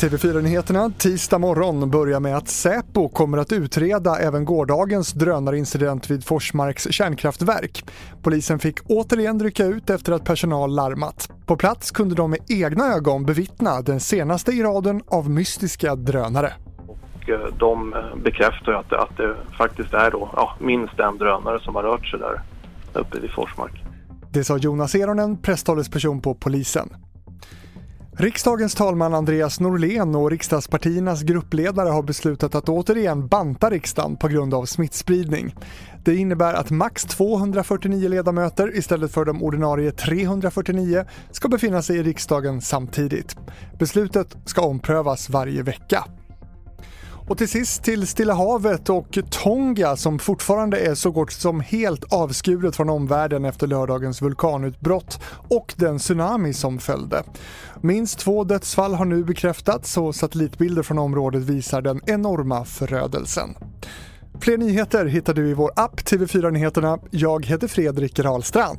TV4-nyheterna tisdag morgon börjar med att Säpo kommer att utreda även gårdagens drönarincident vid Forsmarks kärnkraftverk. Polisen fick återigen rycka ut efter att personal larmat. På plats kunde de med egna ögon bevittna den senaste i raden av mystiska drönare. Och eh, de eh, bekräftar att det, att det faktiskt är då, ja, minst en drönare som har rört sig där uppe vid Forsmark. Det sa Jonas Eronen, presstalesperson på polisen. Riksdagens talman Andreas Norlén och riksdagspartiernas gruppledare har beslutat att återigen banta riksdagen på grund av smittspridning. Det innebär att max 249 ledamöter istället för de ordinarie 349 ska befinna sig i riksdagen samtidigt. Beslutet ska omprövas varje vecka. Och till sist till Stilla havet och Tonga som fortfarande är så gott som helt avskuret från omvärlden efter lördagens vulkanutbrott och den tsunami som följde. Minst två dödsfall har nu bekräftats och satellitbilder från området visar den enorma förödelsen. Fler nyheter hittar du i vår app TV4 Nyheterna. Jag heter Fredrik Rahlstrand.